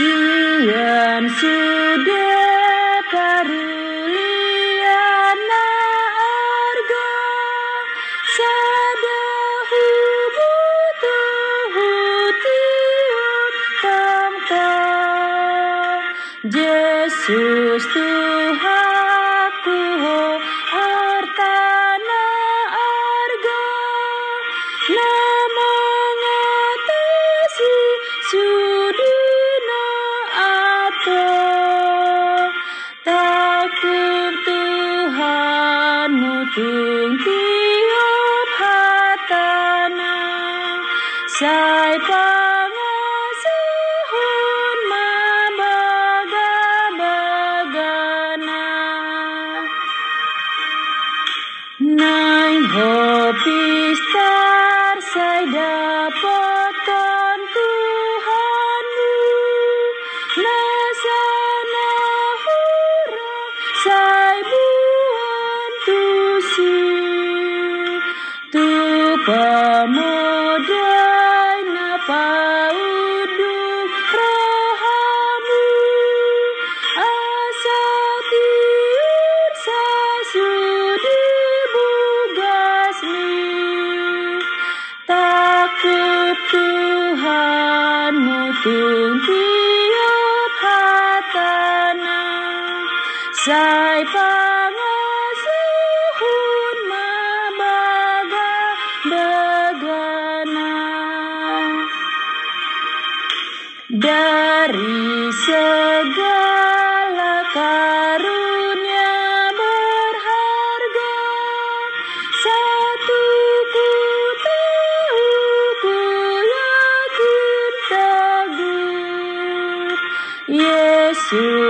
Sian sudah karuliana arga sadahu butuh tiup tangka Yesus Tuhanku sai pangasuhun mabaga bagana Nai hopistar saya dapatkan dari segala karunia berharga satu ku tahu ku yakin teguh Yesus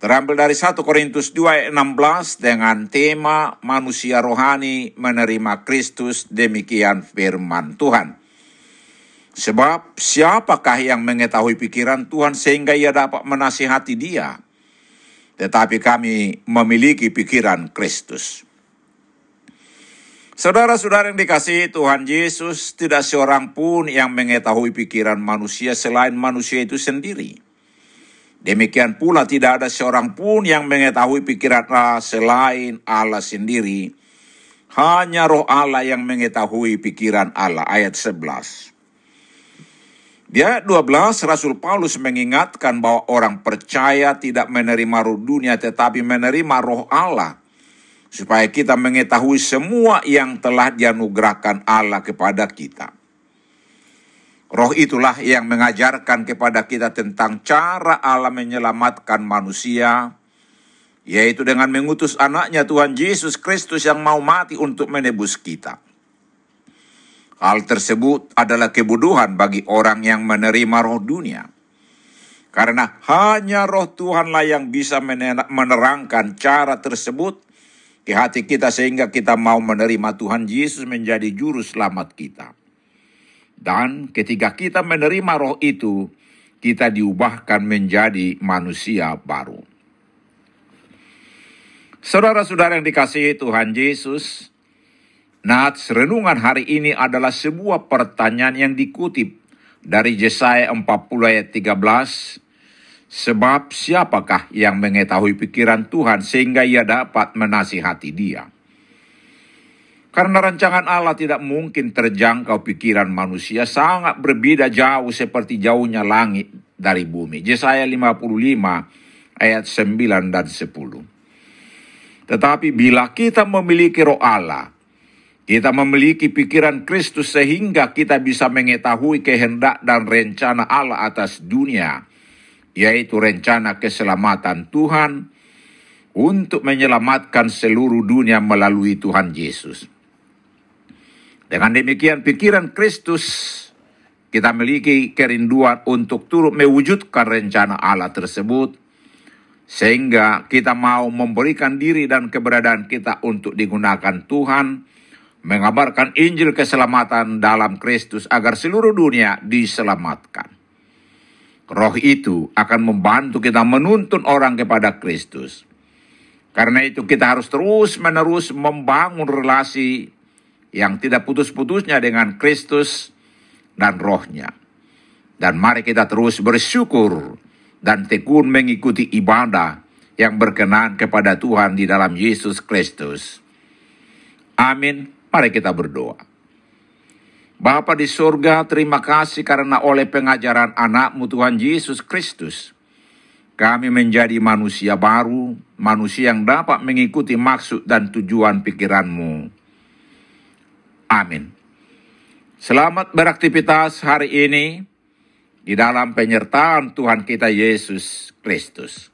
terambil dari 1 Korintus 2 ayat 16 dengan tema manusia rohani menerima Kristus demikian firman Tuhan. Sebab siapakah yang mengetahui pikiran Tuhan sehingga ia dapat menasihati dia? Tetapi kami memiliki pikiran Kristus. Saudara-saudara yang dikasihi Tuhan Yesus, tidak seorang pun yang mengetahui pikiran manusia selain manusia itu sendiri. Demikian pula tidak ada seorang pun yang mengetahui pikiran Allah selain Allah sendiri. Hanya roh Allah yang mengetahui pikiran Allah. Ayat 11. Di ayat 12, Rasul Paulus mengingatkan bahwa orang percaya tidak menerima roh dunia tetapi menerima roh Allah supaya kita mengetahui semua yang telah dianugerahkan Allah kepada kita. Roh itulah yang mengajarkan kepada kita tentang cara Allah menyelamatkan manusia, yaitu dengan mengutus anaknya Tuhan Yesus Kristus yang mau mati untuk menebus kita. Hal tersebut adalah kebodohan bagi orang yang menerima roh dunia. Karena hanya roh Tuhanlah yang bisa menerangkan cara tersebut ke hati kita sehingga kita mau menerima Tuhan Yesus menjadi juru selamat kita. Dan ketika kita menerima roh itu, kita diubahkan menjadi manusia baru. Saudara-saudara yang dikasihi Tuhan Yesus, Nats renungan hari ini adalah sebuah pertanyaan yang dikutip dari Yesaya 40 ayat 13 Sebab siapakah yang mengetahui pikiran Tuhan sehingga ia dapat menasihati dia? Karena rancangan Allah tidak mungkin terjangkau pikiran manusia sangat berbeda jauh seperti jauhnya langit dari bumi. Yesaya 55 ayat 9 dan 10. Tetapi bila kita memiliki roh Allah, kita memiliki pikiran Kristus sehingga kita bisa mengetahui kehendak dan rencana Allah atas dunia yaitu rencana keselamatan Tuhan untuk menyelamatkan seluruh dunia melalui Tuhan Yesus. Dengan demikian pikiran Kristus kita memiliki kerinduan untuk turut mewujudkan rencana Allah tersebut sehingga kita mau memberikan diri dan keberadaan kita untuk digunakan Tuhan mengabarkan Injil keselamatan dalam Kristus agar seluruh dunia diselamatkan. Roh itu akan membantu kita menuntun orang kepada Kristus. Karena itu kita harus terus-menerus membangun relasi yang tidak putus-putusnya dengan Kristus dan rohnya. Dan mari kita terus bersyukur dan tekun mengikuti ibadah yang berkenan kepada Tuhan di dalam Yesus Kristus. Amin. Mari kita berdoa. Bapa di surga, terima kasih karena oleh pengajaran anakmu Tuhan Yesus Kristus, kami menjadi manusia baru, manusia yang dapat mengikuti maksud dan tujuan pikiranmu. Amin. Selamat beraktivitas hari ini di dalam penyertaan Tuhan kita Yesus Kristus.